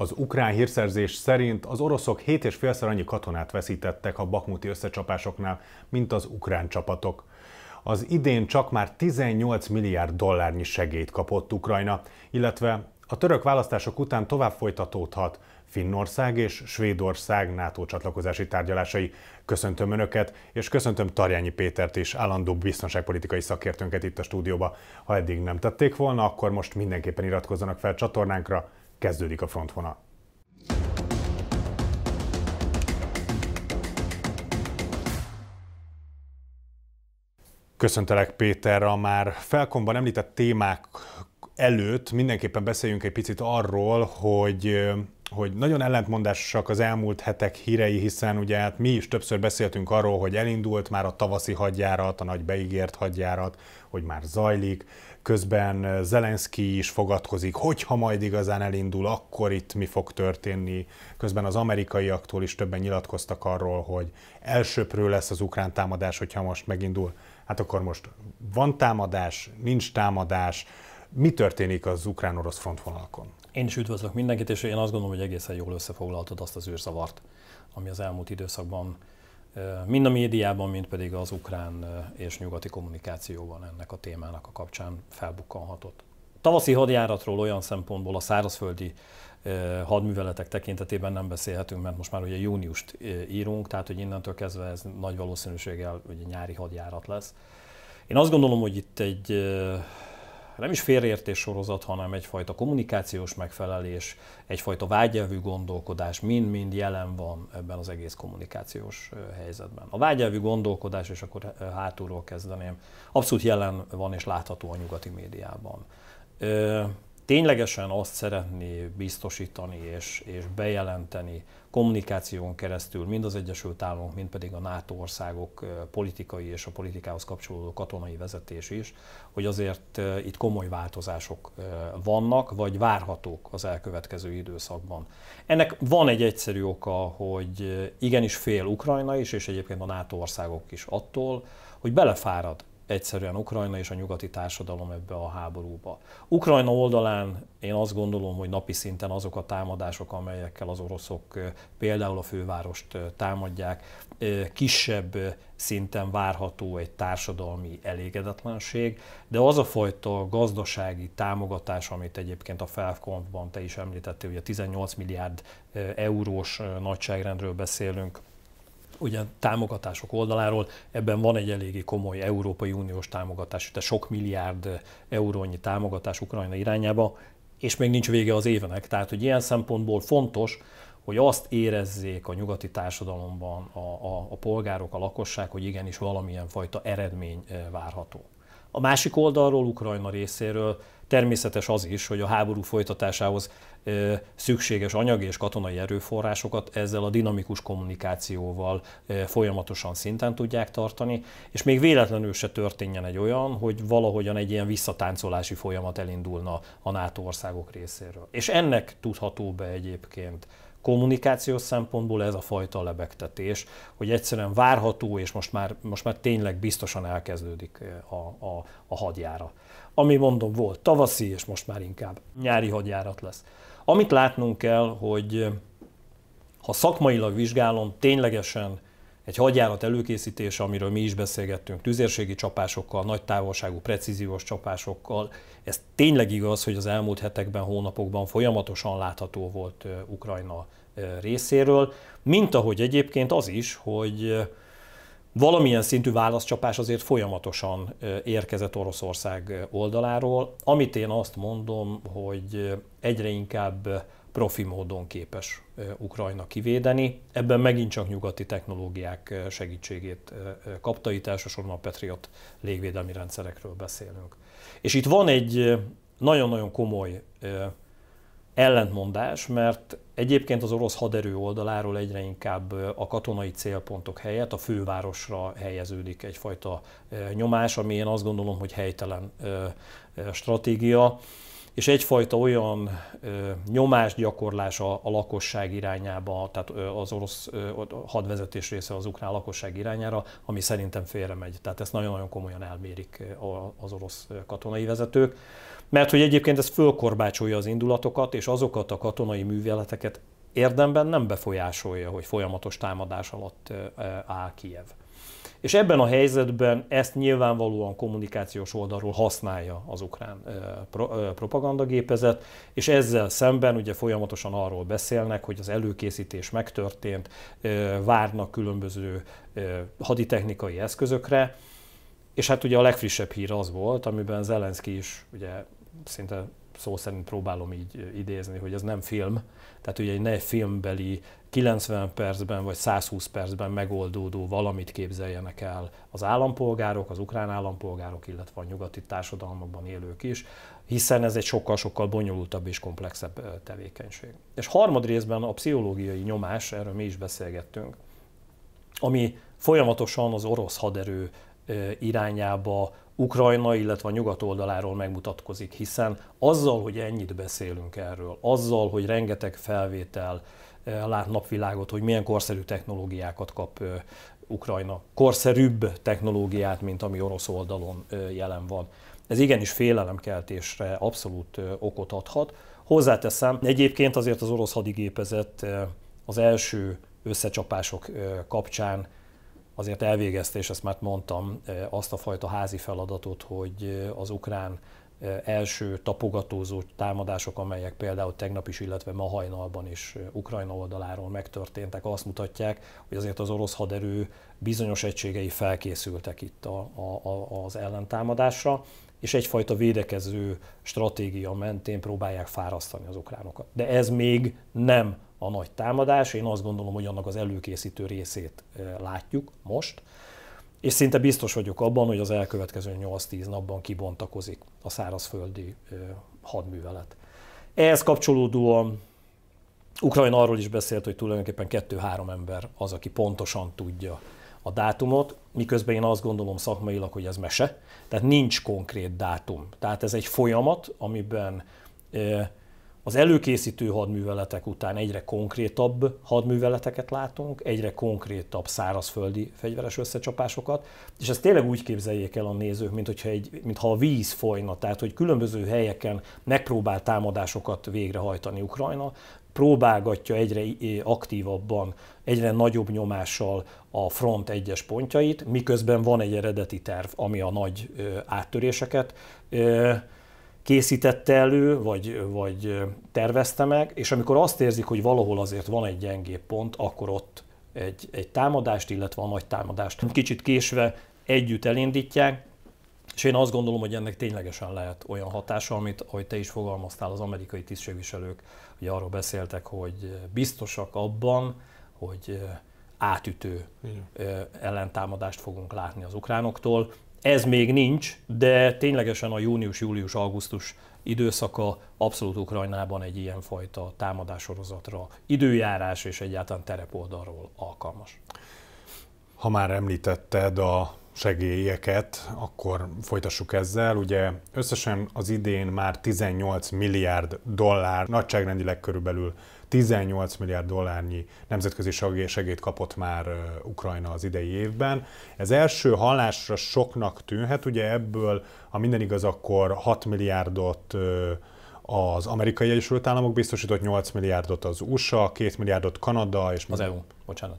Az ukrán hírszerzés szerint az oroszok 7,5-szer annyi katonát veszítettek a bakmuti összecsapásoknál, mint az ukrán csapatok. Az idén csak már 18 milliárd dollárnyi segélyt kapott Ukrajna, illetve a török választások után tovább folytatódhat Finnország és Svédország NATO csatlakozási tárgyalásai. Köszöntöm Önöket, és köszöntöm Tarjányi Pétert is, állandó biztonságpolitikai szakértőnket itt a stúdióba. Ha eddig nem tették volna, akkor most mindenképpen iratkozzanak fel csatornánkra, kezdődik a frontvonal. Köszöntelek Péter, a már felkomban említett témák előtt mindenképpen beszéljünk egy picit arról, hogy hogy nagyon ellentmondásosak az elmúlt hetek hírei, hiszen ugye hát mi is többször beszéltünk arról, hogy elindult már a tavaszi hadjárat, a nagy beígért hadjárat, hogy már zajlik, közben Zelenszky is fogadkozik, hogyha majd igazán elindul, akkor itt mi fog történni. Közben az amerikaiaktól is többen nyilatkoztak arról, hogy elsőpről lesz az ukrán támadás, hogyha most megindul. Hát akkor most van támadás, nincs támadás, mi történik az ukrán-orosz frontvonalakon? Én is üdvözlök mindenkit, és én azt gondolom, hogy egészen jól összefoglaltad azt az űrzavart, ami az elmúlt időszakban mind a médiában, mind pedig az ukrán és nyugati kommunikációban ennek a témának a kapcsán felbukkanhatott. Tavaszi hadjáratról olyan szempontból a szárazföldi hadműveletek tekintetében nem beszélhetünk, mert most már ugye júniust írunk, tehát hogy innentől kezdve ez nagy valószínűséggel ugye nyári hadjárat lesz. Én azt gondolom, hogy itt egy nem is félreértés sorozat, hanem egyfajta kommunikációs megfelelés, egyfajta vágyelvű gondolkodás mind-mind jelen van ebben az egész kommunikációs helyzetben. A vágyelvű gondolkodás, és akkor hátulról kezdeném, abszolút jelen van és látható a nyugati médiában ténylegesen azt szeretné biztosítani és, és bejelenteni kommunikáción keresztül mind az Egyesült Államok, mind pedig a NATO országok politikai és a politikához kapcsolódó katonai vezetés is, hogy azért itt komoly változások vannak, vagy várhatók az elkövetkező időszakban. Ennek van egy egyszerű oka, hogy igenis fél Ukrajna is, és egyébként a NATO országok is attól, hogy belefárad egyszerűen Ukrajna és a nyugati társadalom ebbe a háborúba. Ukrajna oldalán én azt gondolom, hogy napi szinten azok a támadások, amelyekkel az oroszok például a fővárost támadják, kisebb szinten várható egy társadalmi elégedetlenség, de az a fajta gazdasági támogatás, amit egyébként a felkonfban te is említettél, ugye 18 milliárd eurós nagyságrendről beszélünk, ugye támogatások oldaláról, ebben van egy eléggé komoly Európai Uniós támogatás, tehát sok milliárd eurónyi támogatás Ukrajna irányába, és még nincs vége az évenek. Tehát, hogy ilyen szempontból fontos, hogy azt érezzék a nyugati társadalomban a, a, a polgárok, a lakosság, hogy igenis valamilyen fajta eredmény eh, várható. A másik oldalról, Ukrajna részéről természetes az is, hogy a háború folytatásához szükséges anyagi és katonai erőforrásokat ezzel a dinamikus kommunikációval folyamatosan szinten tudják tartani, és még véletlenül se történjen egy olyan, hogy valahogyan egy ilyen visszatáncolási folyamat elindulna a NATO országok részéről. És ennek tudható be egyébként kommunikációs szempontból ez a fajta lebegtetés, hogy egyszerűen várható, és most már, most már tényleg biztosan elkezdődik a, a, a hadjára. Ami mondom volt tavaszi, és most már inkább nyári hadjárat lesz. Amit látnunk kell, hogy ha szakmailag vizsgálom, ténylegesen egy hadjárat előkészítése, amiről mi is beszélgettünk, tüzérségi csapásokkal, nagy távolságú, precíziós csapásokkal, ez tényleg igaz, hogy az elmúlt hetekben, hónapokban folyamatosan látható volt Ukrajna részéről, mint ahogy egyébként az is, hogy valamilyen szintű válaszcsapás azért folyamatosan érkezett Oroszország oldaláról, amit én azt mondom, hogy egyre inkább profi módon képes Ukrajna kivédeni. Ebben megint csak nyugati technológiák segítségét kapta, itt elsősorban a Patriot légvédelmi rendszerekről beszélünk. És itt van egy nagyon-nagyon komoly ellentmondás, mert egyébként az orosz haderő oldaláról egyre inkább a katonai célpontok helyett a fővárosra helyeződik egyfajta nyomás, ami én azt gondolom, hogy helytelen stratégia. és egyfajta olyan ö, nyomásgyakorlás a, a lakosság irányába, tehát az orosz ö, hadvezetés része az ukrán lakosság irányára, ami szerintem félre megy. Tehát ezt nagyon-nagyon komolyan elmérik az orosz katonai vezetők. Mert hogy egyébként ez fölkorbácsolja az indulatokat, és azokat a katonai műveleteket érdemben nem befolyásolja, hogy folyamatos támadás alatt áll Kiev. És ebben a helyzetben ezt nyilvánvalóan kommunikációs oldalról használja az ukrán propagandagépezet, és ezzel szemben ugye folyamatosan arról beszélnek, hogy az előkészítés megtörtént, várnak különböző haditechnikai eszközökre, és hát ugye a legfrissebb hír az volt, amiben Zelenszky is ugye szinte szó szerint próbálom így idézni, hogy ez nem film, tehát ugye egy ne filmbeli 90 percben vagy 120 percben megoldódó valamit képzeljenek el az állampolgárok, az ukrán állampolgárok, illetve a nyugati társadalmakban élők is, hiszen ez egy sokkal-sokkal bonyolultabb és komplexebb tevékenység. És harmad részben a pszichológiai nyomás, erről mi is beszélgettünk, ami folyamatosan az orosz haderő irányába Ukrajna, illetve a nyugat oldaláról megmutatkozik, hiszen azzal, hogy ennyit beszélünk erről, azzal, hogy rengeteg felvétel lát napvilágot, hogy milyen korszerű technológiákat kap Ukrajna, korszerűbb technológiát, mint ami orosz oldalon jelen van. Ez igenis félelemkeltésre abszolút okot adhat. Hozzáteszem, egyébként azért az orosz hadigépezet az első összecsapások kapcsán azért elvégezte, és ezt már mondtam, azt a fajta házi feladatot, hogy az ukrán első tapogatózó támadások, amelyek például tegnap is, illetve ma hajnalban is Ukrajna oldaláról megtörténtek, azt mutatják, hogy azért az orosz haderő bizonyos egységei felkészültek itt a, a, a, az ellentámadásra, és egyfajta védekező stratégia mentén próbálják fárasztani az ukránokat. De ez még nem a nagy támadás, én azt gondolom, hogy annak az előkészítő részét látjuk most, és szinte biztos vagyok abban, hogy az elkövetkező 8-10 napban kibontakozik a szárazföldi hadművelet. Ehhez kapcsolódóan Ukrajna arról is beszélt, hogy tulajdonképpen kettő-három ember az, aki pontosan tudja a dátumot, miközben én azt gondolom szakmailag, hogy ez mese, tehát nincs konkrét dátum. Tehát ez egy folyamat, amiben az előkészítő hadműveletek után egyre konkrétabb hadműveleteket látunk, egyre konkrétabb szárazföldi fegyveres összecsapásokat, és ezt tényleg úgy képzeljék el a nézők, mint hogyha egy, mintha a víz folyna, tehát hogy különböző helyeken megpróbál támadásokat végrehajtani Ukrajna, próbálgatja egyre aktívabban, egyre nagyobb nyomással a front egyes pontjait, miközben van egy eredeti terv, ami a nagy áttöréseket készítette elő, vagy, vagy tervezte meg, és amikor azt érzik, hogy valahol azért van egy gyengébb pont, akkor ott egy, egy támadást, illetve a nagy támadást kicsit késve együtt elindítják, és én azt gondolom, hogy ennek ténylegesen lehet olyan hatása, amit, ahogy te is fogalmaztál, az amerikai tisztségviselők ugye arról beszéltek, hogy biztosak abban, hogy átütő ellentámadást fogunk látni az ukránoktól. Ez még nincs, de ténylegesen a június, július, augusztus időszaka abszolút Ukrajnában egy ilyenfajta támadásorozatra időjárás és egyáltalán terepoldalról alkalmas. Ha már említetted a segélyeket, akkor folytassuk ezzel. Ugye összesen az idén már 18 milliárd dollár, nagyságrendileg körülbelül 18 milliárd dollárnyi nemzetközi segélyt kapott már Ukrajna az idei évben. Ez első hallásra soknak tűnhet, ugye ebből, ha minden igaz, akkor 6 milliárdot az amerikai Egyesült Államok biztosított, 8 milliárdot az USA, 2 milliárdot Kanada, és az EU, bocsánat.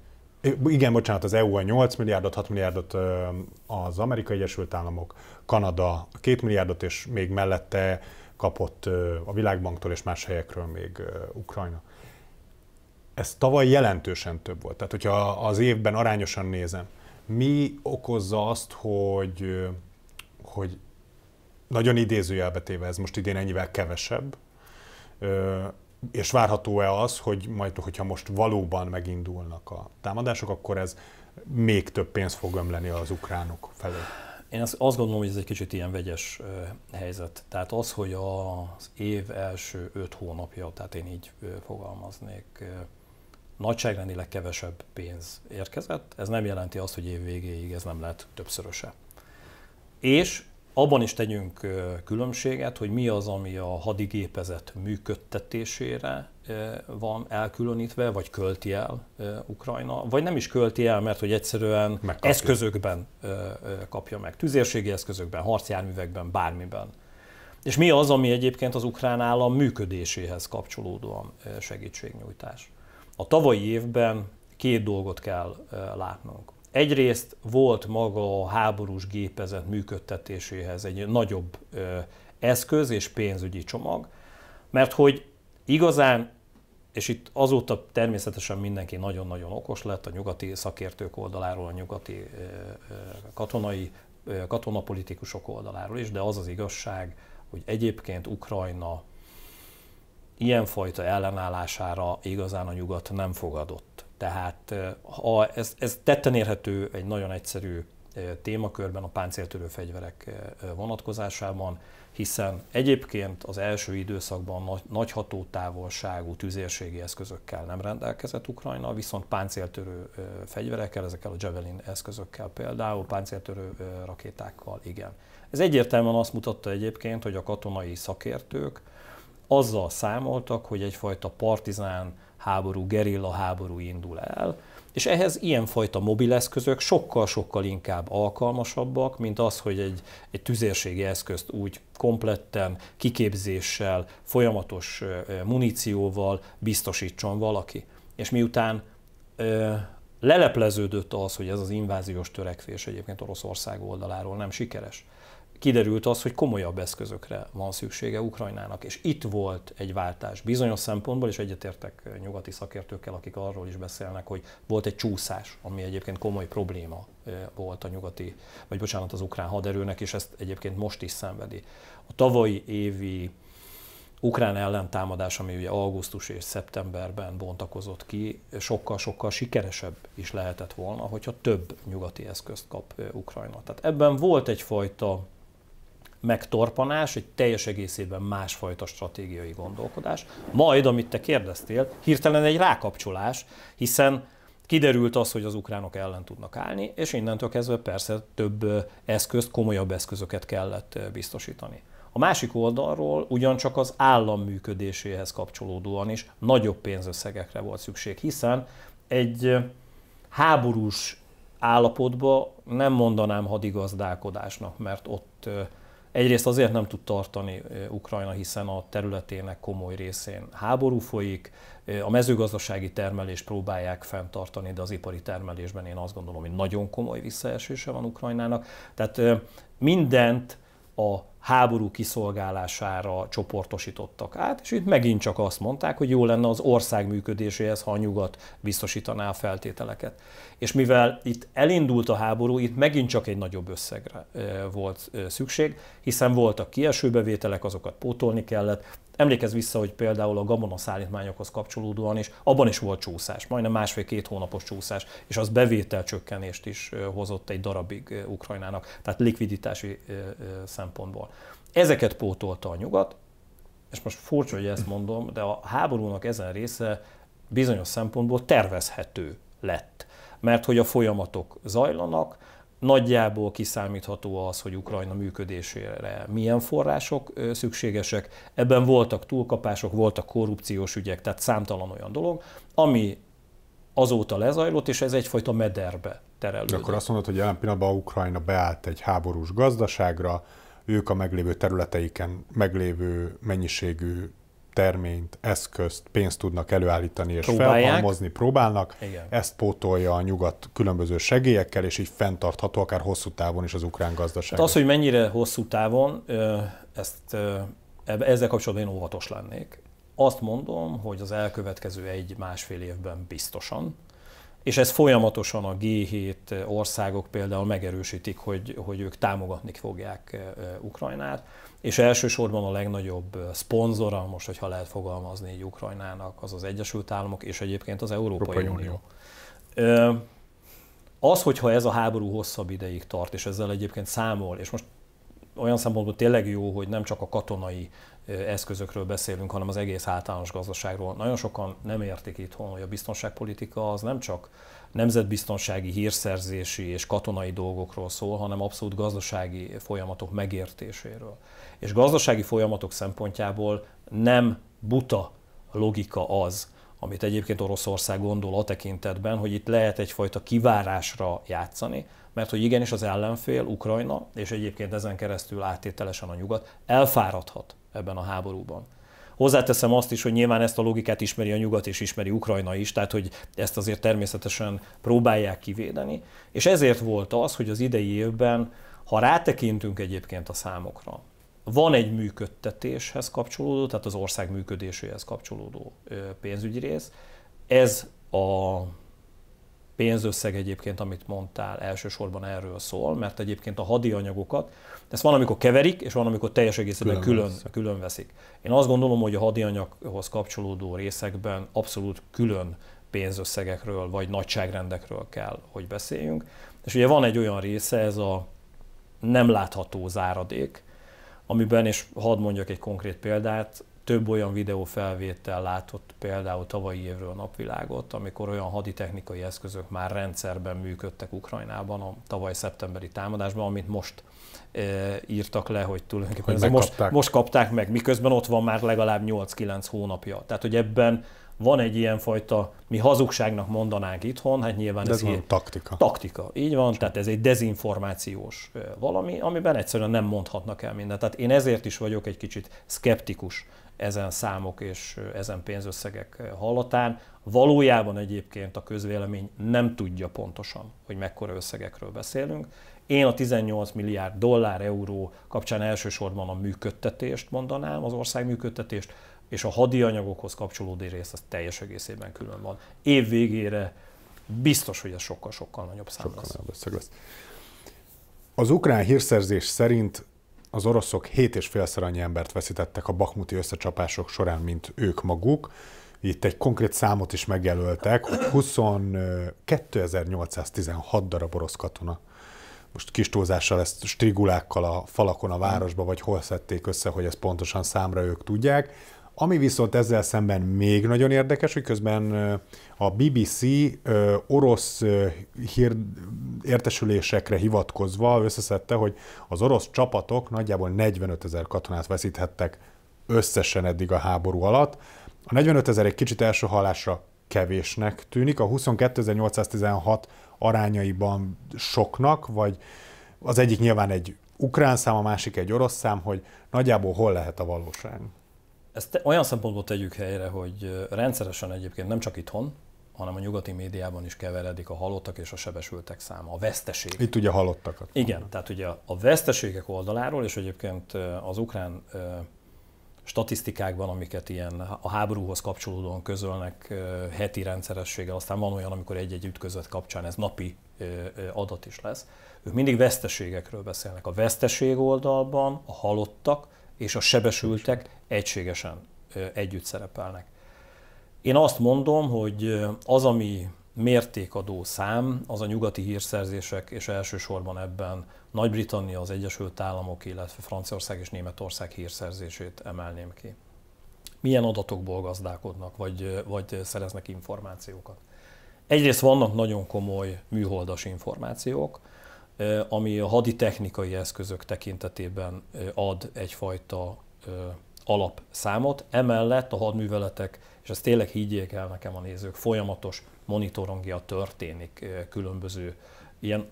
Igen, bocsánat, az EU a 8 milliárdot, 6 milliárdot az Amerikai Egyesült Államok, Kanada 2 milliárdot, és még mellette kapott a Világbanktól és más helyekről még Ukrajna ez tavaly jelentősen több volt. Tehát, hogyha az évben arányosan nézem, mi okozza azt, hogy, hogy nagyon idézőjelbe téve ez most idén ennyivel kevesebb, és várható-e az, hogy majd, hogyha most valóban megindulnak a támadások, akkor ez még több pénzt fog ömleni az ukránok felé? Én azt gondolom, hogy ez egy kicsit ilyen vegyes helyzet. Tehát az, hogy az év első öt hónapja, tehát én így fogalmaznék, nagyságrendileg kevesebb pénz érkezett, ez nem jelenti azt, hogy év végéig ez nem lehet többszöröse. És abban is tegyünk különbséget, hogy mi az, ami a hadigépezet működtetésére van elkülönítve, vagy költi el Ukrajna, vagy nem is költi el, mert hogy egyszerűen Megkapja. eszközökben kapja meg, tüzérségi eszközökben, harcjárművekben, bármiben. És mi az, ami egyébként az ukrán állam működéséhez kapcsolódóan segítségnyújtás? A tavalyi évben két dolgot kell látnunk. Egyrészt volt maga a háborús gépezet működtetéséhez egy nagyobb eszköz és pénzügyi csomag, mert hogy igazán, és itt azóta természetesen mindenki nagyon-nagyon okos lett a nyugati szakértők oldaláról, a nyugati katonai, katonapolitikusok oldaláról is, de az az igazság, hogy egyébként Ukrajna ilyenfajta ellenállására igazán a nyugat nem fogadott. Tehát ha ez, ez tetten érhető egy nagyon egyszerű témakörben a páncéltörő fegyverek vonatkozásában, hiszen egyébként az első időszakban nagy, nagy hatótávolságú tüzérségi eszközökkel nem rendelkezett Ukrajna, viszont páncéltörő fegyverekkel, ezekkel a Javelin eszközökkel például, páncéltörő rakétákkal igen. Ez egyértelműen azt mutatta egyébként, hogy a katonai szakértők azzal számoltak, hogy egyfajta partizán háború, gerilla háború indul el, és ehhez ilyenfajta mobileszközök sokkal-sokkal inkább alkalmasabbak, mint az, hogy egy, egy tüzérségi eszközt úgy kompletten, kiképzéssel, folyamatos munícióval biztosítson valaki. És miután ö, lelepleződött az, hogy ez az inváziós törekvés egyébként Oroszország oldaláról nem sikeres, kiderült az, hogy komolyabb eszközökre van szüksége Ukrajnának, és itt volt egy váltás bizonyos szempontból, és egyetértek nyugati szakértőkkel, akik arról is beszélnek, hogy volt egy csúszás, ami egyébként komoly probléma volt a nyugati, vagy bocsánat, az ukrán haderőnek, és ezt egyébként most is szenvedi. A tavalyi évi ukrán ellentámadás, ami ugye augusztus és szeptemberben bontakozott ki, sokkal-sokkal sikeresebb is lehetett volna, hogyha több nyugati eszközt kap Ukrajna. Tehát ebben volt egyfajta megtorpanás, egy teljes egészében másfajta stratégiai gondolkodás. Majd, amit te kérdeztél, hirtelen egy rákapcsolás, hiszen kiderült az, hogy az ukránok ellen tudnak állni, és innentől kezdve persze több eszközt, komolyabb eszközöket kellett biztosítani. A másik oldalról ugyancsak az állam működéséhez kapcsolódóan is nagyobb pénzösszegekre volt szükség, hiszen egy háborús állapotba nem mondanám hadigazdálkodásnak, mert ott Egyrészt azért nem tud tartani Ukrajna, hiszen a területének komoly részén háború folyik, a mezőgazdasági termelést próbálják fenntartani, de az ipari termelésben én azt gondolom, hogy nagyon komoly visszaesése van Ukrajnának. Tehát mindent a háború kiszolgálására csoportosítottak át, és itt megint csak azt mondták, hogy jó lenne az ország működéséhez, ha a nyugat biztosítaná a feltételeket. És mivel itt elindult a háború, itt megint csak egy nagyobb összegre volt szükség, hiszen voltak kiesőbevételek, azokat pótolni kellett, Emlékezz vissza, hogy például a gabona szállítmányokhoz kapcsolódóan is, abban is volt csúszás, majdnem másfél-két hónapos csúszás, és az bevételcsökkenést is hozott egy darabig Ukrajnának, tehát likviditási szempontból. Ezeket pótolta a nyugat, és most furcsa, hogy ezt mondom, de a háborúnak ezen része bizonyos szempontból tervezhető lett. Mert hogy a folyamatok zajlanak, Nagyjából kiszámítható az, hogy Ukrajna működésére milyen források szükségesek. Ebben voltak túlkapások, voltak korrupciós ügyek, tehát számtalan olyan dolog, ami azóta lezajlott, és ez egyfajta mederbe terelődött. Akkor azt mondod, hogy jelen pillanatban Ukrajna beállt egy háborús gazdaságra, ők a meglévő területeiken meglévő mennyiségű terményt, eszközt, pénzt tudnak előállítani és Próbálják. felhalmozni, próbálnak. Igen. Ezt pótolja a nyugat különböző segélyekkel, és így fenntartható akár hosszú távon is az ukrán gazdaság. Hát az, hogy mennyire hosszú távon, ezt, ezzel kapcsolatban én óvatos lennék. Azt mondom, hogy az elkövetkező egy-másfél évben biztosan, és ez folyamatosan a G7 országok például megerősítik, hogy, hogy ők támogatni fogják Ukrajnát és elsősorban a legnagyobb szponzora, most, hogyha lehet fogalmazni így Ukrajnának, az az Egyesült Államok és egyébként az Európai, Európai Unió. Unió. Az, hogyha ez a háború hosszabb ideig tart, és ezzel egyébként számol, és most olyan szempontból tényleg jó, hogy nem csak a katonai eszközökről beszélünk, hanem az egész általános gazdaságról. Nagyon sokan nem értik itthon, hogy a biztonságpolitika az nem csak nemzetbiztonsági, hírszerzési és katonai dolgokról szól, hanem abszolút gazdasági folyamatok megértéséről. És gazdasági folyamatok szempontjából nem buta logika az, amit egyébként Oroszország gondol a tekintetben, hogy itt lehet egyfajta kivárásra játszani, mert hogy igenis az ellenfél, Ukrajna, és egyébként ezen keresztül áttételesen a nyugat elfáradhat ebben a háborúban. Hozzáteszem azt is, hogy nyilván ezt a logikát ismeri a nyugat és ismeri Ukrajna is, tehát hogy ezt azért természetesen próbálják kivédeni, és ezért volt az, hogy az idei évben, ha rátekintünk egyébként a számokra, van egy működtetéshez kapcsolódó, tehát az ország működéséhez kapcsolódó pénzügyi rész. Ez a pénzösszeg egyébként, amit mondtál, elsősorban erről szól, mert egyébként a hadi anyagokat, ezt van, amikor keverik, és van, amikor teljes egészében külön, külön, külön veszik. Én azt gondolom, hogy a hadi anyaghoz kapcsolódó részekben abszolút külön pénzösszegekről vagy nagyságrendekről kell, hogy beszéljünk. És ugye van egy olyan része, ez a nem látható záradék, amiben, és hadd mondjak egy konkrét példát, több olyan videófelvétel látott például tavalyi évről a napvilágot, amikor olyan haditechnikai eszközök már rendszerben működtek Ukrajnában a tavaly szeptemberi támadásban, amit most e, írtak le, hogy tulajdonképpen hogy most, most kapták meg, miközben ott van már legalább 8-9 hónapja. Tehát, hogy ebben van egy ilyen fajta, mi hazugságnak mondanánk itthon, hát nyilván De ez, ez van taktika. Taktika, így van, Csak. tehát ez egy dezinformációs valami, amiben egyszerűen nem mondhatnak el mindent. Tehát én ezért is vagyok egy kicsit skeptikus ezen számok és ezen pénzösszegek hallatán. Valójában egyébként a közvélemény nem tudja pontosan, hogy mekkora összegekről beszélünk. Én a 18 milliárd dollár, euró kapcsán elsősorban a működtetést mondanám, az ország működtetést, és a hadi anyagokhoz kapcsolódó rész az teljes egészében külön van. Év végére biztos, hogy ez sokkal-sokkal nagyobb szám sokkal lesz. Nagyobb lesz. Az ukrán hírszerzés szerint az oroszok 7,5-szer annyi embert veszítettek a bakmuti összecsapások során, mint ők maguk. Itt egy konkrét számot is megjelöltek, hogy 22.816 darab orosz katona most kis túlzással ezt strigulákkal a falakon a városba, vagy hol szedték össze, hogy ezt pontosan számra ők tudják. Ami viszont ezzel szemben még nagyon érdekes, hogy közben a BBC orosz hír értesülésekre hivatkozva összeszedte, hogy az orosz csapatok nagyjából 45 ezer katonát veszíthettek összesen eddig a háború alatt. A 45 ezer egy kicsit első hallásra kevésnek tűnik, a 22.816 arányaiban soknak, vagy az egyik nyilván egy ukrán szám, a másik egy orosz szám, hogy nagyjából hol lehet a valóság? Ezt olyan szempontból tegyük helyre, hogy rendszeresen egyébként nem csak itthon, hanem a nyugati médiában is keveredik a halottak és a sebesültek száma, a veszteség. Itt ugye halottakat. Igen, mondani. tehát ugye a veszteségek oldaláról, és egyébként az ukrán statisztikákban, amiket ilyen a háborúhoz kapcsolódóan közölnek heti rendszerességgel, aztán van olyan, amikor egy-egy ütközet kapcsán ez napi adat is lesz. Ők mindig veszteségekről beszélnek. A veszteség oldalban a halottak és a sebesültek egységesen együtt szerepelnek. Én azt mondom, hogy az, ami mértékadó szám, az a nyugati hírszerzések, és elsősorban ebben Nagy-Britannia, az Egyesült Államok, illetve Franciaország és Németország hírszerzését emelném ki. Milyen adatokból gazdálkodnak, vagy, vagy szereznek információkat? Egyrészt vannak nagyon komoly műholdas információk, ami a haditechnikai eszközök tekintetében ad egyfajta alapszámot. Emellett a hadműveletek, és ezt tényleg higgyék el nekem a nézők, folyamatos monitorongia történik különböző ilyen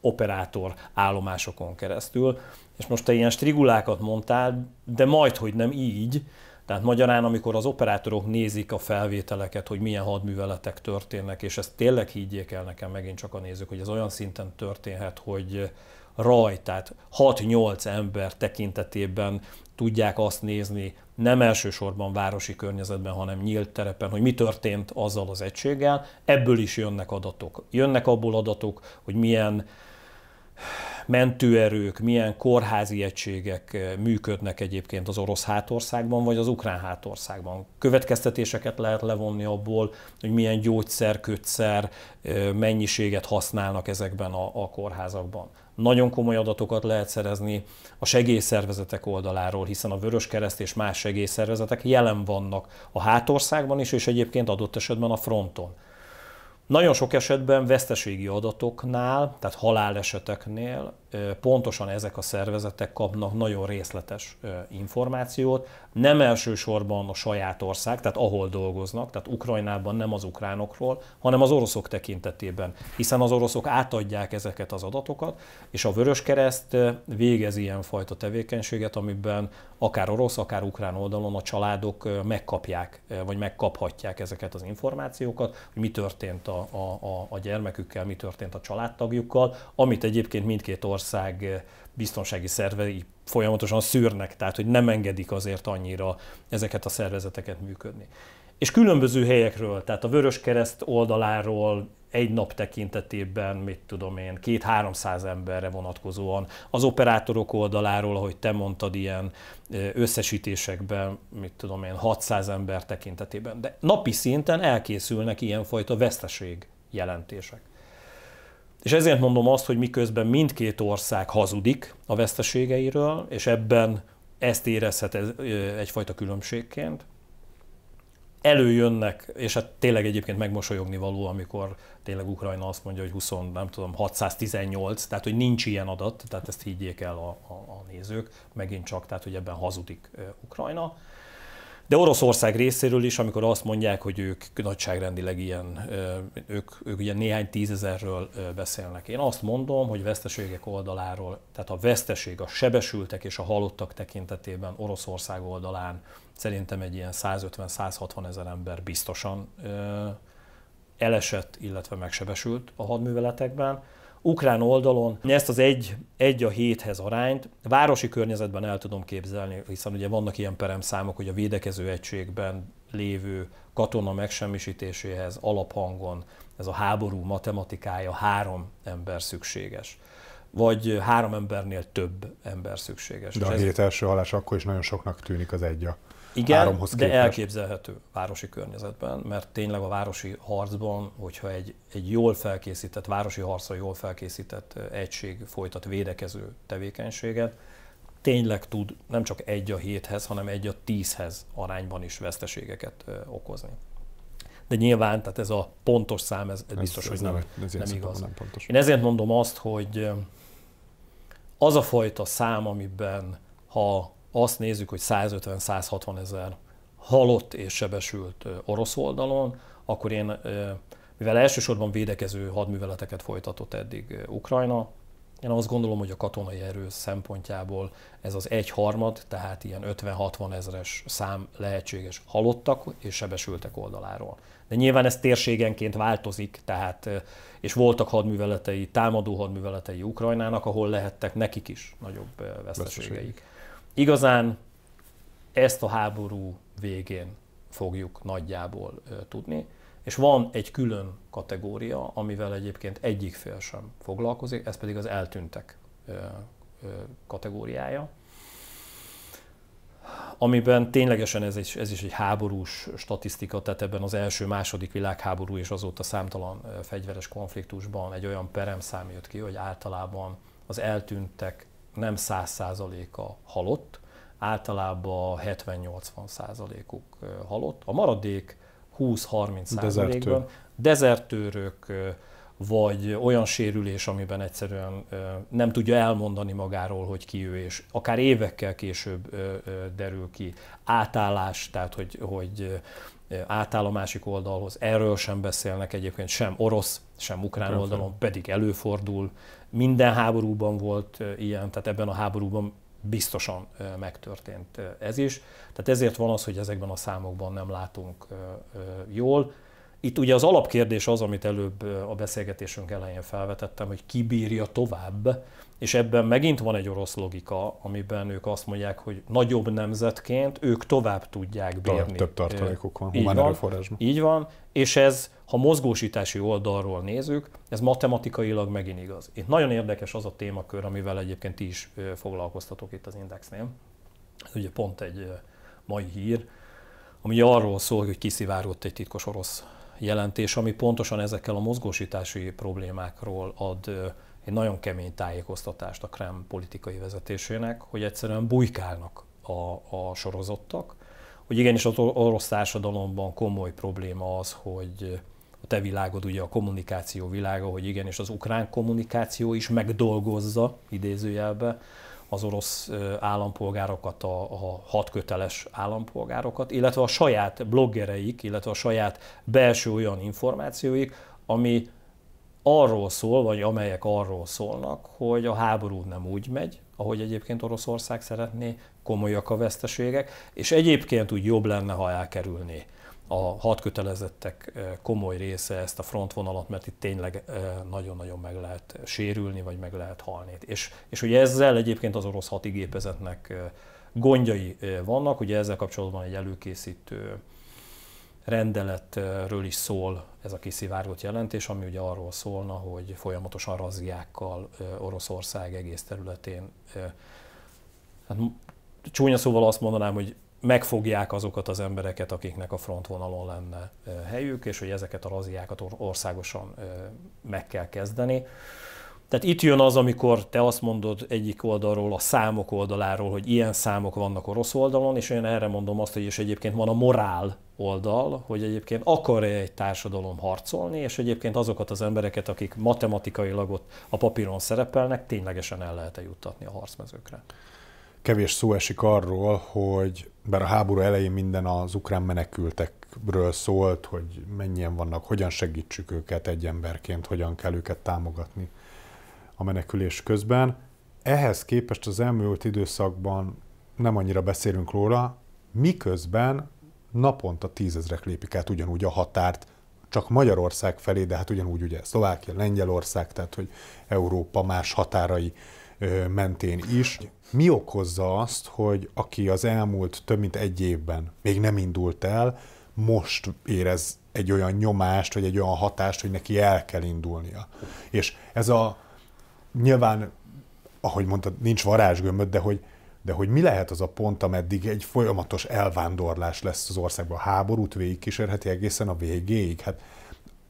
operátor állomásokon keresztül. És most te ilyen strigulákat mondtál, de majd, hogy nem így, tehát magyarán, amikor az operátorok nézik a felvételeket, hogy milyen hadműveletek történnek, és ezt tényleg higgyék el nekem megint csak a nézők, hogy ez olyan szinten történhet, hogy raj, tehát 6-8 ember tekintetében tudják azt nézni, nem elsősorban városi környezetben, hanem nyílt terepen, hogy mi történt azzal az egységgel, ebből is jönnek adatok. Jönnek abból adatok, hogy milyen mentőerők, milyen kórházi egységek működnek egyébként az orosz hátországban, vagy az ukrán hátországban. Következtetéseket lehet levonni abból, hogy milyen gyógyszer, kötszer, mennyiséget használnak ezekben a, a kórházakban. Nagyon komoly adatokat lehet szerezni a segélyszervezetek oldaláról, hiszen a Vöröskereszt és más segélyszervezetek jelen vannak a hátországban is, és egyébként adott esetben a fronton. Nagyon sok esetben veszteségi adatoknál, tehát haláleseteknél pontosan ezek a szervezetek kapnak nagyon részletes információt, nem elsősorban a saját ország, tehát ahol dolgoznak, tehát Ukrajnában nem az ukránokról, hanem az oroszok tekintetében, hiszen az oroszok átadják ezeket az adatokat, és a Vöröskereszt végez ilyenfajta tevékenységet, amiben akár orosz, akár ukrán oldalon a családok megkapják, vagy megkaphatják ezeket az információkat, hogy mi történt a, a, a gyermekükkel, mi történt a családtagjukkal, amit egyébként mindkét ország biztonsági szervei folyamatosan szűrnek, tehát hogy nem engedik azért annyira ezeket a szervezeteket működni. És különböző helyekről, tehát a Vörös Kereszt oldaláról egy nap tekintetében, mit tudom én, két-háromszáz emberre vonatkozóan, az operátorok oldaláról, ahogy te mondtad, ilyen összesítésekben, mit tudom én, 600 ember tekintetében. De napi szinten elkészülnek ilyenfajta veszteség jelentések. És ezért mondom azt, hogy miközben mindkét ország hazudik a veszteségeiről, és ebben ezt érezhet egyfajta különbségként, előjönnek, és hát tényleg egyébként megmosolyogni való, amikor tényleg Ukrajna azt mondja, hogy 20, nem tudom, 618, tehát hogy nincs ilyen adat, tehát ezt higgyék el a, a, a nézők, megint csak, tehát hogy ebben hazudik Ukrajna. De Oroszország részéről is, amikor azt mondják, hogy ők nagyságrendileg ilyen, ők, ők ugye néhány tízezerről beszélnek. Én azt mondom, hogy veszteségek oldaláról, tehát a veszteség, a sebesültek és a halottak tekintetében Oroszország oldalán szerintem egy ilyen 150-160 ezer ember biztosan elesett, illetve megsebesült a hadműveletekben ukrán oldalon. Ezt az egy, egy a héthez arányt városi környezetben el tudom képzelni, hiszen ugye vannak ilyen peremszámok, hogy a védekező egységben lévő katona megsemmisítéséhez alaphangon ez a háború matematikája három ember szükséges. Vagy három embernél több ember szükséges. De a hét első halás akkor is nagyon soknak tűnik az egy igen, de elképzelhető városi környezetben, mert tényleg a városi harcban, hogyha egy, egy jól felkészített, városi harcra jól felkészített egység folytat védekező tevékenységet, tényleg tud nem csak egy a héthez, hanem egy a tízhez arányban is veszteségeket okozni. De nyilván, tehát ez a pontos szám, ez, ez biztos, ez, ez hogy nem, nem, nem igaz. Nem pontos. Én ezért mondom azt, hogy az a fajta szám, amiben ha azt nézzük, hogy 150-160 ezer halott és sebesült orosz oldalon, akkor én, mivel elsősorban védekező hadműveleteket folytatott eddig Ukrajna, én azt gondolom, hogy a katonai erő szempontjából ez az egy harmad, tehát ilyen 50-60 ezeres szám lehetséges halottak és sebesültek oldaláról. De nyilván ez térségenként változik, tehát, és voltak hadműveletei, támadó hadműveletei Ukrajnának, ahol lehettek nekik is nagyobb veszteségeik. Igazán ezt a háború végén fogjuk nagyjából tudni, és van egy külön kategória, amivel egyébként egyik fél sem foglalkozik, ez pedig az eltűntek kategóriája, amiben ténylegesen ez is, ez is egy háborús statisztika, tehát ebben az első, második világháború és azóta számtalan fegyveres konfliktusban egy olyan peremszám jött ki, hogy általában az eltűntek nem 100%-a halott, általában 70-80 százalékuk halott. A maradék 20-30 százalékban dezertőrök, vagy olyan sérülés, amiben egyszerűen nem tudja elmondani magáról, hogy ki ő, és akár évekkel később derül ki. Átállás, tehát hogy, hogy átáll a másik oldalhoz. Erről sem beszélnek egyébként sem orosz, sem ukrán oldalon, pedig előfordul. Minden háborúban volt ilyen, tehát ebben a háborúban biztosan megtörtént ez is. Tehát ezért van az, hogy ezekben a számokban nem látunk jól. Itt ugye az alapkérdés az, amit előbb a beszélgetésünk elején felvetettem, hogy ki bírja tovább, és ebben megint van egy orosz logika, amiben ők azt mondják, hogy nagyobb nemzetként ők tovább tudják bírni. Több tartalékuk van, humán így erőforrásban. Így van, és ez, ha mozgósítási oldalról nézzük, ez matematikailag megint igaz. Itt nagyon érdekes az a témakör, amivel egyébként ti is foglalkoztatok itt az Indexnél. Ez ugye pont egy mai hír, ami arról szól, hogy kiszivárgott egy titkos orosz jelentés, ami pontosan ezekkel a mozgósítási problémákról ad egy nagyon kemény tájékoztatást a Krem politikai vezetésének, hogy egyszerűen bujkálnak a, a sorozottak, hogy igenis az orosz társadalomban komoly probléma az, hogy a te világod ugye a kommunikáció világa, hogy igenis az ukrán kommunikáció is megdolgozza idézőjelbe az orosz állampolgárokat, a, a hatköteles állampolgárokat, illetve a saját bloggereik, illetve a saját belső olyan információik, ami arról szól, vagy amelyek arról szólnak, hogy a háború nem úgy megy, ahogy egyébként Oroszország szeretné, komolyak a veszteségek, és egyébként úgy jobb lenne, ha elkerülné a hadkötelezettek eh, komoly része ezt a frontvonalat, mert itt tényleg eh, nagyon-nagyon meg lehet sérülni, vagy meg lehet halni. És, és ugye ezzel egyébként az orosz hatigépezetnek eh, gondjai vannak, ugye ezzel kapcsolatban egy előkészítő rendeletről is szól ez a kiszivárgott jelentés, ami ugye arról szólna, hogy folyamatosan razziákkal Oroszország egész területén, hát csúnya szóval azt mondanám, hogy megfogják azokat az embereket, akiknek a frontvonalon lenne helyük, és hogy ezeket a raziákat országosan meg kell kezdeni. Tehát itt jön az, amikor te azt mondod egyik oldalról, a számok oldaláról, hogy ilyen számok vannak orosz oldalon, és én erre mondom azt, hogy is egyébként van a morál oldal, hogy egyébként akar-e egy társadalom harcolni, és egyébként azokat az embereket, akik matematikailag ott a papíron szerepelnek, ténylegesen el lehet-e juttatni a harcmezőkre. Kevés szó esik arról, hogy bár a háború elején minden az ukrán menekültekről szólt, hogy mennyien vannak, hogyan segítsük őket egy emberként, hogyan kell őket támogatni a menekülés közben. Ehhez képest az elmúlt időszakban nem annyira beszélünk róla, miközben naponta tízezrek lépik át ugyanúgy a határt, csak Magyarország felé, de hát ugyanúgy ugye Szlovákia, Lengyelország, tehát hogy Európa más határai mentén is. Mi okozza azt, hogy aki az elmúlt több mint egy évben még nem indult el, most érez egy olyan nyomást, vagy egy olyan hatást, hogy neki el kell indulnia. És ez a nyilván, ahogy mondtad, nincs varázsgömböd, de hogy, de hogy mi lehet az a pont, ameddig egy folyamatos elvándorlás lesz az országban. A háborút végigkísérheti egészen a végéig. Hát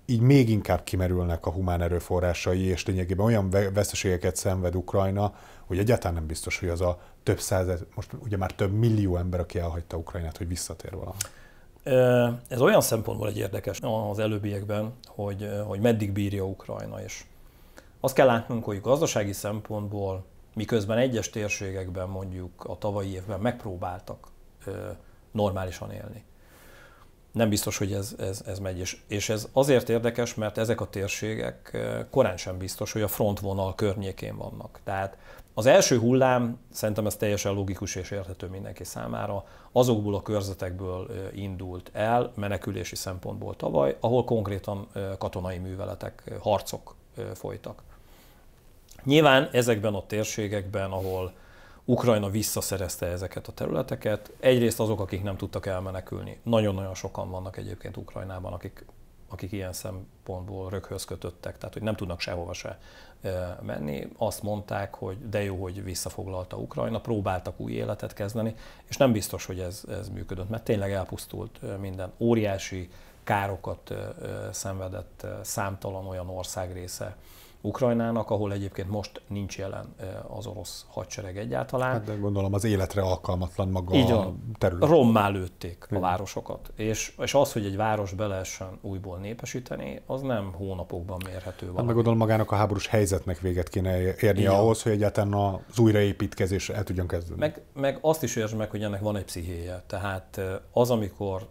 így még inkább kimerülnek a humán erőforrásai, és lényegében olyan veszteségeket szenved Ukrajna, hogy egyáltalán nem biztos, hogy az a több század, most ugye már több millió ember, aki elhagyta Ukrajnát, hogy visszatér valami. Ez olyan szempontból egy érdekes az előbbiekben, hogy, hogy meddig bírja Ukrajna, és azt kell látnunk, hogy gazdasági szempontból, miközben egyes térségekben mondjuk a tavalyi évben megpróbáltak normálisan élni. Nem biztos, hogy ez, ez, ez megy. És, és ez azért érdekes, mert ezek a térségek korán sem biztos, hogy a frontvonal környékén vannak. Tehát az első hullám, szerintem ez teljesen logikus és érthető mindenki számára, azokból a körzetekből indult el menekülési szempontból tavaly, ahol konkrétan katonai műveletek, harcok folytak. Nyilván ezekben a térségekben, ahol Ukrajna visszaszerezte ezeket a területeket, egyrészt azok, akik nem tudtak elmenekülni. Nagyon-nagyon sokan vannak egyébként Ukrajnában, akik, akik ilyen szempontból röghöz kötöttek, tehát hogy nem tudnak sehova se menni. Azt mondták, hogy de jó, hogy visszafoglalta Ukrajna, próbáltak új életet kezdeni, és nem biztos, hogy ez, ez működött, mert tényleg elpusztult minden. Óriási károkat szenvedett számtalan olyan országrésze, Ukrajnának, ahol egyébként most nincs jelen az orosz hadsereg egyáltalán. Hát de gondolom az életre alkalmatlan maga Így a terület. Rommá lőtték a városokat. És, és az, hogy egy város be lehessen újból népesíteni, az nem hónapokban mérhető valami. Hát meg gondolom magának a háborús helyzetnek véget kéne érni Igen. ahhoz, hogy egyáltalán az újraépítkezés el tudjon kezdeni. Meg, meg azt is értsd meg, hogy ennek van egy pszichéje. Tehát az, amikor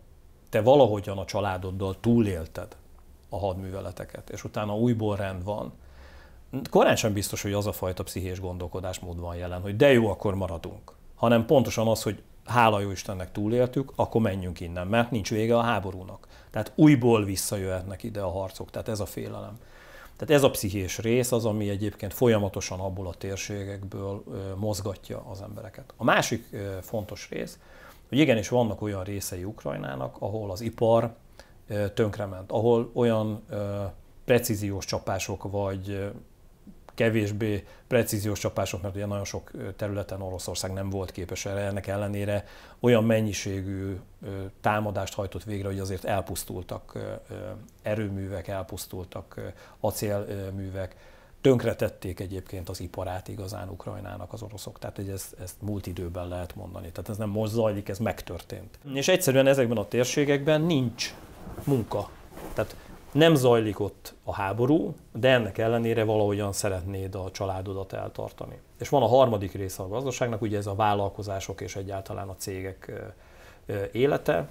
te valahogyan a családoddal túlélted a hadműveleteket, és utána újból rend van, korán sem biztos, hogy az a fajta pszichés gondolkodásmód van jelen, hogy de jó, akkor maradunk. Hanem pontosan az, hogy hála jó Istennek túléltük, akkor menjünk innen, mert nincs vége a háborúnak. Tehát újból visszajöhetnek ide a harcok, tehát ez a félelem. Tehát ez a pszichés rész az, ami egyébként folyamatosan abból a térségekből mozgatja az embereket. A másik fontos rész, hogy igenis vannak olyan részei Ukrajnának, ahol az ipar tönkrement, ahol olyan precíziós csapások vagy kevésbé precíziós csapások, mert ugye nagyon sok területen Oroszország nem volt képes erre, ennek ellenére olyan mennyiségű támadást hajtott végre, hogy azért elpusztultak erőművek, elpusztultak acélművek, tönkretették egyébként az iparát igazán Ukrajnának az oroszok. Tehát hogy ezt, ezt múlt időben lehet mondani. Tehát ez nem most zajlik, ez megtörtént. És egyszerűen ezekben a térségekben nincs munka. Tehát nem zajlik ott a háború, de ennek ellenére valahogyan szeretnéd a családodat eltartani. És van a harmadik része a gazdaságnak, ugye ez a vállalkozások és egyáltalán a cégek élete.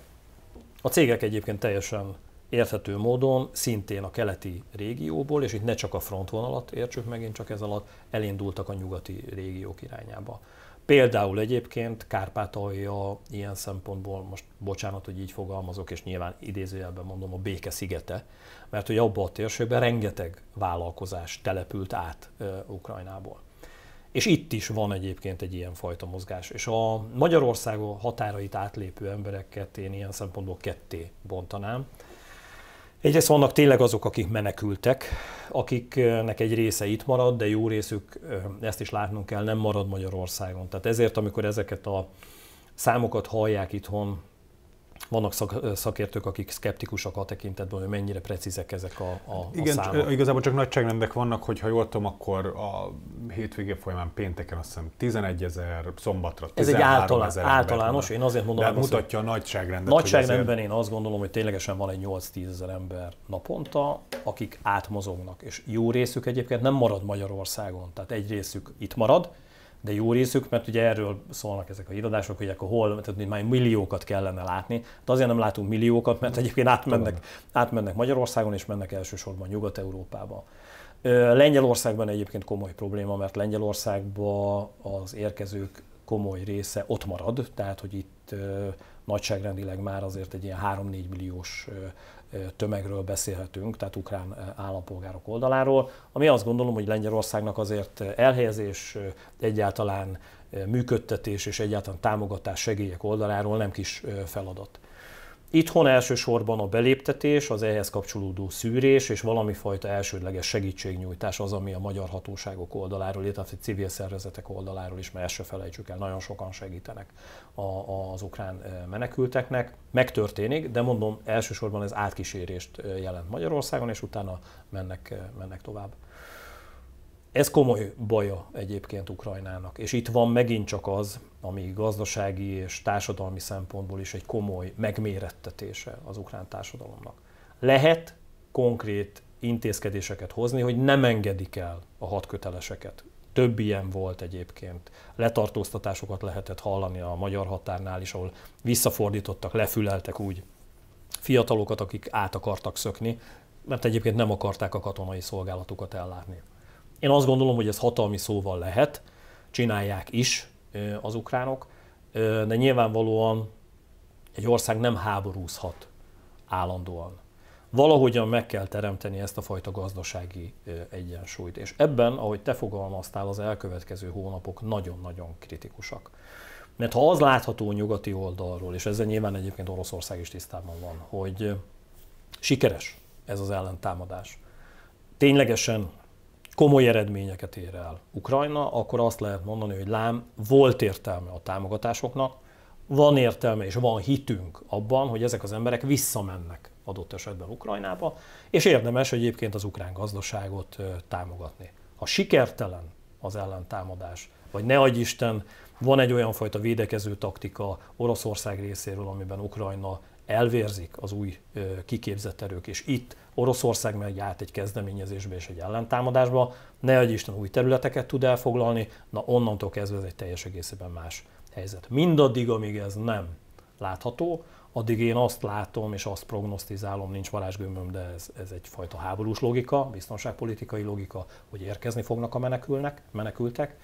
A cégek egyébként teljesen érthető módon szintén a keleti régióból, és itt ne csak a frontvonalat értsük megint csak ez alatt, elindultak a nyugati régiók irányába. Például egyébként Kárpátalja ilyen szempontból, most bocsánat, hogy így fogalmazok, és nyilván idézőjelben mondom, a béke szigete, mert hogy abban a térségben rengeteg vállalkozás települt át uh, Ukrajnából. És itt is van egyébként egy ilyen fajta mozgás. És a Magyarország határait átlépő embereket én ilyen szempontból ketté bontanám. Egyrészt vannak tényleg azok, akik menekültek, akiknek egy része itt marad, de jó részük, ezt is látnunk kell, nem marad Magyarországon. Tehát ezért, amikor ezeket a számokat hallják itthon, vannak szak, szakértők, akik szkeptikusak a tekintetben, hogy mennyire precízek ezek a, a, Igen, a számok. igazából csak nagyságrendek vannak, hogy ha jól tudom, akkor a hétvégé folyamán pénteken azt hiszem 11 ezer, szombatra Ez egy általán, általános, én azért mondom, De mutatja a nagyságrendet. Nagyságrendben azért... én azt gondolom, hogy ténylegesen van egy 8-10 ezer ember naponta, akik átmozognak, és jó részük egyébként nem marad Magyarországon, tehát egy részük itt marad, de jó részük, mert ugye erről szólnak ezek a híradások, hogy akkor hol, tehát már milliókat kellene látni. De azért nem látunk milliókat, mert egyébként átmennek, átmennek Magyarországon, és mennek elsősorban Nyugat-Európába. Lengyelországban egyébként komoly probléma, mert Lengyelországban az érkezők komoly része ott marad, tehát hogy itt nagyságrendileg már azért egy ilyen 3-4 milliós tömegről beszélhetünk, tehát ukrán állampolgárok oldaláról, ami azt gondolom, hogy Lengyelországnak azért elhelyezés, egyáltalán működtetés és egyáltalán támogatás segélyek oldaláról nem kis feladat. Itthon elsősorban a beléptetés, az ehhez kapcsolódó szűrés és valami fajta elsődleges segítségnyújtás az, ami a magyar hatóságok oldaláról, illetve a civil szervezetek oldaláról is, mert ezt se felejtsük el, nagyon sokan segítenek a, az ukrán menekülteknek. Megtörténik, de mondom, elsősorban ez átkísérést jelent Magyarországon, és utána mennek, mennek tovább. Ez komoly baja egyébként Ukrajnának, és itt van megint csak az, ami gazdasági és társadalmi szempontból is egy komoly megmérettetése az ukrán társadalomnak. Lehet konkrét intézkedéseket hozni, hogy nem engedik el a hatköteleseket. Több ilyen volt egyébként. Letartóztatásokat lehetett hallani a magyar határnál is, ahol visszafordítottak, lefüleltek úgy fiatalokat, akik át akartak szökni, mert egyébként nem akarták a katonai szolgálatukat ellátni. Én azt gondolom, hogy ez hatalmi szóval lehet, csinálják is az ukránok, de nyilvánvalóan egy ország nem háborúzhat állandóan. Valahogyan meg kell teremteni ezt a fajta gazdasági egyensúlyt. És ebben, ahogy te fogalmaztál, az elkövetkező hónapok nagyon-nagyon kritikusak. Mert ha az látható nyugati oldalról, és ezzel nyilván egyébként Oroszország is tisztában van, hogy sikeres ez az ellentámadás, ténylegesen komoly eredményeket ér el Ukrajna, akkor azt lehet mondani, hogy lám, volt értelme a támogatásoknak, van értelme és van hitünk abban, hogy ezek az emberek visszamennek adott esetben Ukrajnába, és érdemes egyébként az ukrán gazdaságot támogatni. Ha sikertelen az ellentámadás, vagy ne adj Isten, van egy olyan fajta védekező taktika Oroszország részéről, amiben Ukrajna elvérzik az új kiképzett erők, és itt Oroszország megy át egy kezdeményezésbe és egy ellentámadásba, ne egy Isten új területeket tud elfoglalni, na onnantól kezdve ez egy teljes egészében más helyzet. Mindaddig, amíg ez nem látható, addig én azt látom és azt prognosztizálom, nincs varázsgömböm, de ez, ez egyfajta háborús logika, biztonságpolitikai logika, hogy érkezni fognak a menekülnek, menekültek,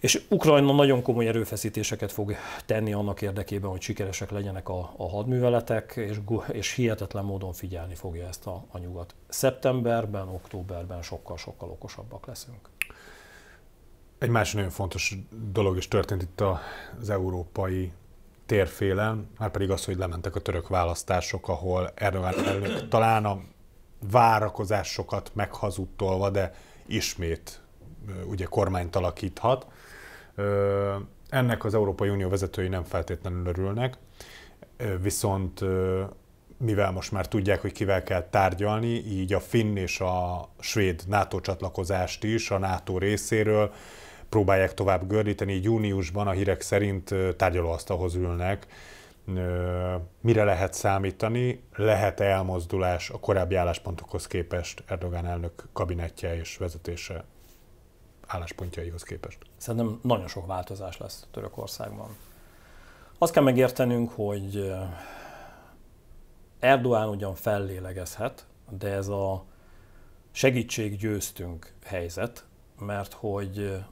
És Ukrajna nagyon komoly erőfeszítéseket fog tenni annak érdekében, hogy sikeresek legyenek a, a hadműveletek, és, és hihetetlen módon figyelni fogja ezt a, a nyugat. Szeptemberben, októberben sokkal-sokkal okosabbak leszünk. Egy másik nagyon fontos dolog is történt itt az európai térfélen, már pedig az, hogy lementek a török választások, ahol Erdogan elnök talán a várakozásokat meghazudtolva, de ismét ugye kormányt alakíthat. Ennek az Európai Unió vezetői nem feltétlenül örülnek, viszont mivel most már tudják, hogy kivel kell tárgyalni, így a finn és a svéd NATO csatlakozást is a NATO részéről próbálják tovább gördíteni. Így júniusban a hírek szerint tárgyalóasztalhoz ülnek. Mire lehet számítani? Lehet-e elmozdulás a korábbi álláspontokhoz képest Erdogan elnök kabinetje és vezetése álláspontjaihoz képest? Szerintem nagyon sok változás lesz Törökországban. Azt kell megértenünk, hogy Erdoğan ugyan fellélegezhet, de ez a segítség győztünk helyzet, mert hogy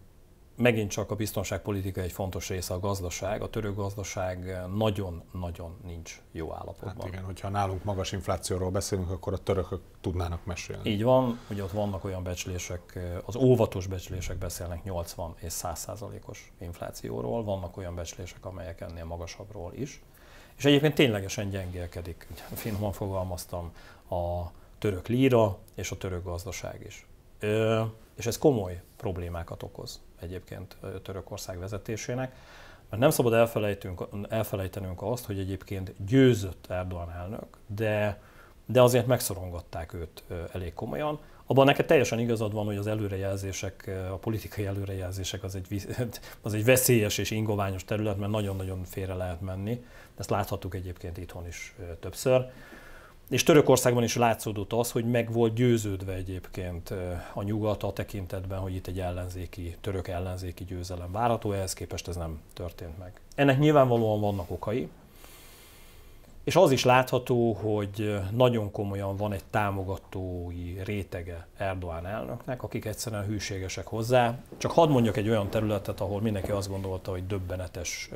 megint csak a biztonságpolitika egy fontos része a gazdaság. A török gazdaság nagyon-nagyon nincs jó állapotban. Hát igen, hogyha nálunk magas inflációról beszélünk, akkor a törökök tudnának mesélni. Így van, ugye ott vannak olyan becslések, az óvatos becslések beszélnek 80 és 100 százalékos inflációról, vannak olyan becslések, amelyek ennél magasabbról is. És egyébként ténylegesen gyengélkedik, finoman fogalmaztam, a török líra és a török gazdaság is. És ez komoly problémákat okoz egyébként Törökország vezetésének. Mert nem szabad elfelejtünk, elfelejtenünk azt, hogy egyébként győzött Erdogan elnök, de, de azért megszorongatták őt elég komolyan. Abban neked teljesen igazad van, hogy az előrejelzések, a politikai előrejelzések az egy, az egy veszélyes és ingoványos terület, mert nagyon-nagyon félre lehet menni. Ezt láthattuk egyébként itthon is többször. És Törökországban is látszódott az, hogy meg volt győződve egyébként a nyugat a tekintetben, hogy itt egy ellenzéki, török ellenzéki győzelem várható, ehhez képest ez nem történt meg. Ennek nyilvánvalóan vannak okai, és az is látható, hogy nagyon komolyan van egy támogatói rétege Erdoğan elnöknek, akik egyszerűen hűségesek hozzá. Csak hadd mondjak egy olyan területet, ahol mindenki azt gondolta, hogy döbbenetes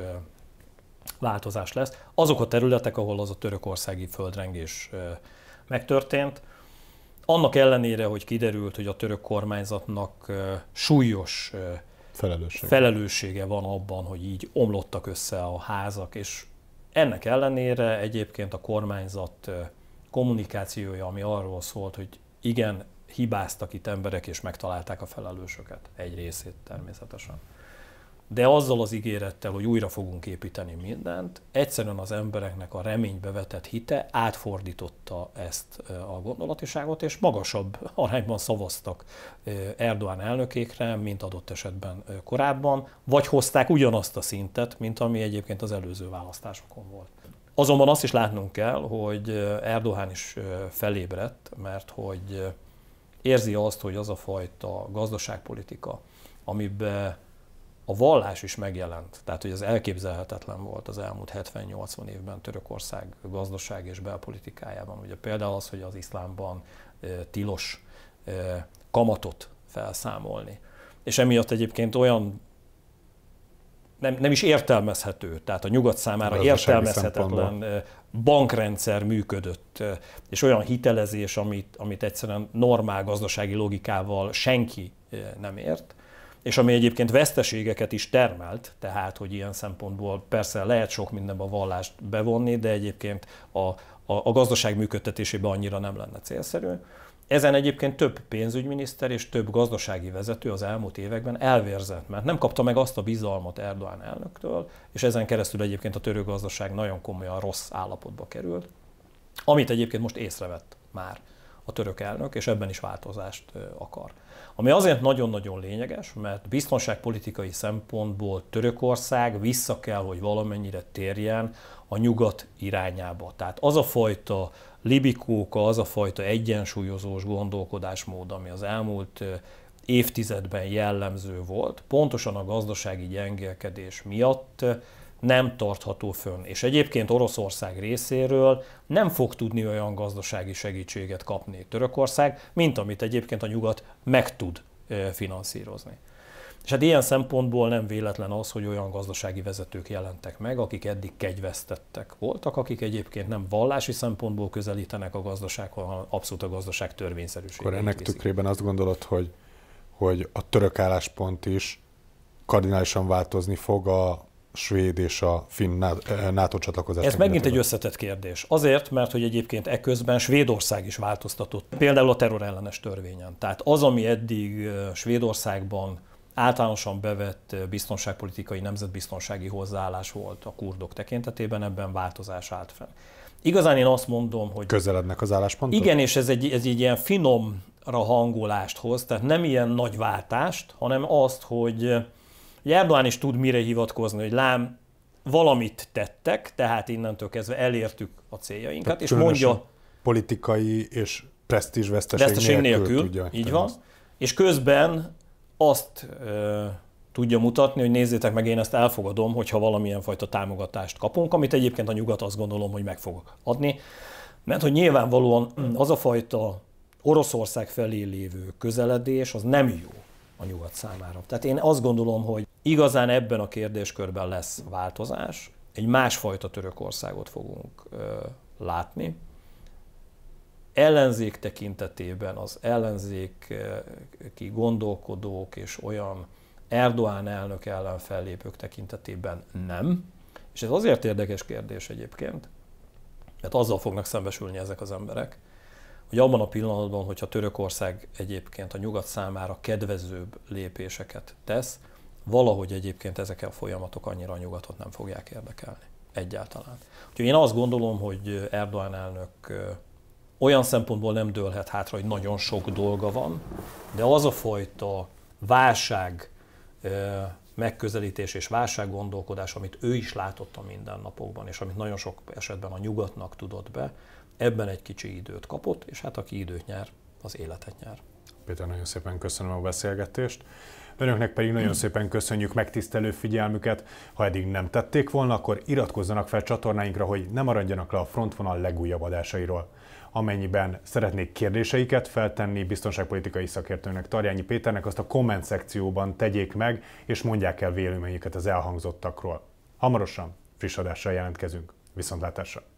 változás lesz. Azok a területek, ahol az a törökországi földrengés megtörtént, annak ellenére, hogy kiderült, hogy a török kormányzatnak súlyos felelőssége. felelőssége van abban, hogy így omlottak össze a házak, és ennek ellenére egyébként a kormányzat kommunikációja, ami arról szólt, hogy igen, hibáztak itt emberek, és megtalálták a felelősöket. Egy részét természetesen de azzal az ígérettel, hogy újra fogunk építeni mindent, egyszerűen az embereknek a reménybe vetett hite átfordította ezt a gondolatiságot, és magasabb arányban szavaztak Erdoğan elnökékre, mint adott esetben korábban, vagy hozták ugyanazt a szintet, mint ami egyébként az előző választásokon volt. Azonban azt is látnunk kell, hogy Erdoğan is felébredt, mert hogy érzi azt, hogy az a fajta gazdaságpolitika, amiben a vallás is megjelent. Tehát, hogy ez elképzelhetetlen volt az elmúlt 70-80 évben Törökország gazdaság és belpolitikájában. Ugye például az, hogy az iszlámban e, tilos e, kamatot felszámolni. És emiatt egyébként olyan nem, nem is értelmezhető, tehát a nyugat számára értelmezhetetlen bankrendszer működött, és olyan hitelezés, amit, amit egyszerűen normál gazdasági logikával senki nem ért, és ami egyébként veszteségeket is termelt, tehát hogy ilyen szempontból persze lehet sok mindenbe a vallást bevonni, de egyébként a, a, a gazdaság működtetésében annyira nem lenne célszerű. Ezen egyébként több pénzügyminiszter és több gazdasági vezető az elmúlt években elvérzett, mert nem kapta meg azt a bizalmat Erdoğan elnöktől, és ezen keresztül egyébként a török gazdaság nagyon komolyan rossz állapotba került, amit egyébként most észrevett már a török elnök, és ebben is változást akar. Ami azért nagyon-nagyon lényeges, mert biztonságpolitikai szempontból Törökország vissza kell, hogy valamennyire térjen a nyugat irányába. Tehát az a fajta libikóka, az a fajta egyensúlyozós gondolkodásmód, ami az elmúlt évtizedben jellemző volt, pontosan a gazdasági gyengélkedés miatt nem tartható fönn. És egyébként Oroszország részéről nem fog tudni olyan gazdasági segítséget kapni Törökország, mint amit egyébként a nyugat meg tud finanszírozni. És hát ilyen szempontból nem véletlen az, hogy olyan gazdasági vezetők jelentek meg, akik eddig kegyvesztettek voltak, akik egyébként nem vallási szempontból közelítenek a gazdasághoz, hanem abszolút a gazdaság törvényszerűségét. Akkor ennek viszik. tükrében azt gondolod, hogy, hogy a török álláspont is kardinálisan változni fog a svéd és a finn NATO csatlakozás. Ez megint egy összetett kérdés. Azért, mert hogy egyébként eközben Svédország is változtatott. Például a terrorellenes törvényen. Tehát az, ami eddig Svédországban általánosan bevett biztonságpolitikai, nemzetbiztonsági hozzáállás volt a kurdok tekintetében, ebben változás állt fel. Igazán én azt mondom, hogy... Közelednek az álláspontok? Igen, és ez egy, ez egy ilyen finomra hangolást hoz, tehát nem ilyen nagy váltást, hanem azt, hogy Erdoğan is tud mire hivatkozni, hogy lám, valamit tettek, tehát innentől kezdve elértük a céljainkat, tehát és mondja... Politikai és presztízs veszteség, veszteség nélkül, nélkül tudja így van. Azt. És közben azt ö, tudja mutatni, hogy nézzétek meg, én ezt elfogadom, hogyha valamilyen fajta támogatást kapunk, amit egyébként a nyugat azt gondolom, hogy meg fog adni. Mert hogy nyilvánvalóan az a fajta Oroszország felé lévő közeledés, az nem jó a nyugat számára. Tehát én azt gondolom, hogy igazán ebben a kérdéskörben lesz változás, egy másfajta Törökországot fogunk ö, látni. Ellenzék tekintetében az ellenzéki gondolkodók és olyan Erdoğan elnök ellen fellépők tekintetében nem. És ez azért érdekes kérdés egyébként, mert azzal fognak szembesülni ezek az emberek, hogy abban a pillanatban, hogyha Törökország egyébként a nyugat számára kedvezőbb lépéseket tesz, valahogy egyébként ezek a folyamatok annyira a nyugatot nem fogják érdekelni. Egyáltalán. Úgyhogy én azt gondolom, hogy Erdoğan elnök olyan szempontból nem dőlhet hátra, hogy nagyon sok dolga van, de az a fajta válság megközelítés és válsággondolkodás, amit ő is látott a mindennapokban, és amit nagyon sok esetben a nyugatnak tudott be, ebben egy kicsi időt kapott, és hát aki időt nyer, az életet nyer. Péter, nagyon szépen köszönöm a beszélgetést. Önöknek pedig nagyon szépen köszönjük megtisztelő figyelmüket. Ha eddig nem tették volna, akkor iratkozzanak fel csatornáinkra, hogy ne maradjanak le a frontvonal legújabb adásairól. Amennyiben szeretnék kérdéseiket feltenni biztonságpolitikai szakértőnek Tarjányi Péternek, azt a komment szekcióban tegyék meg, és mondják el véleményüket az elhangzottakról. Hamarosan friss adással jelentkezünk. Viszontlátásra!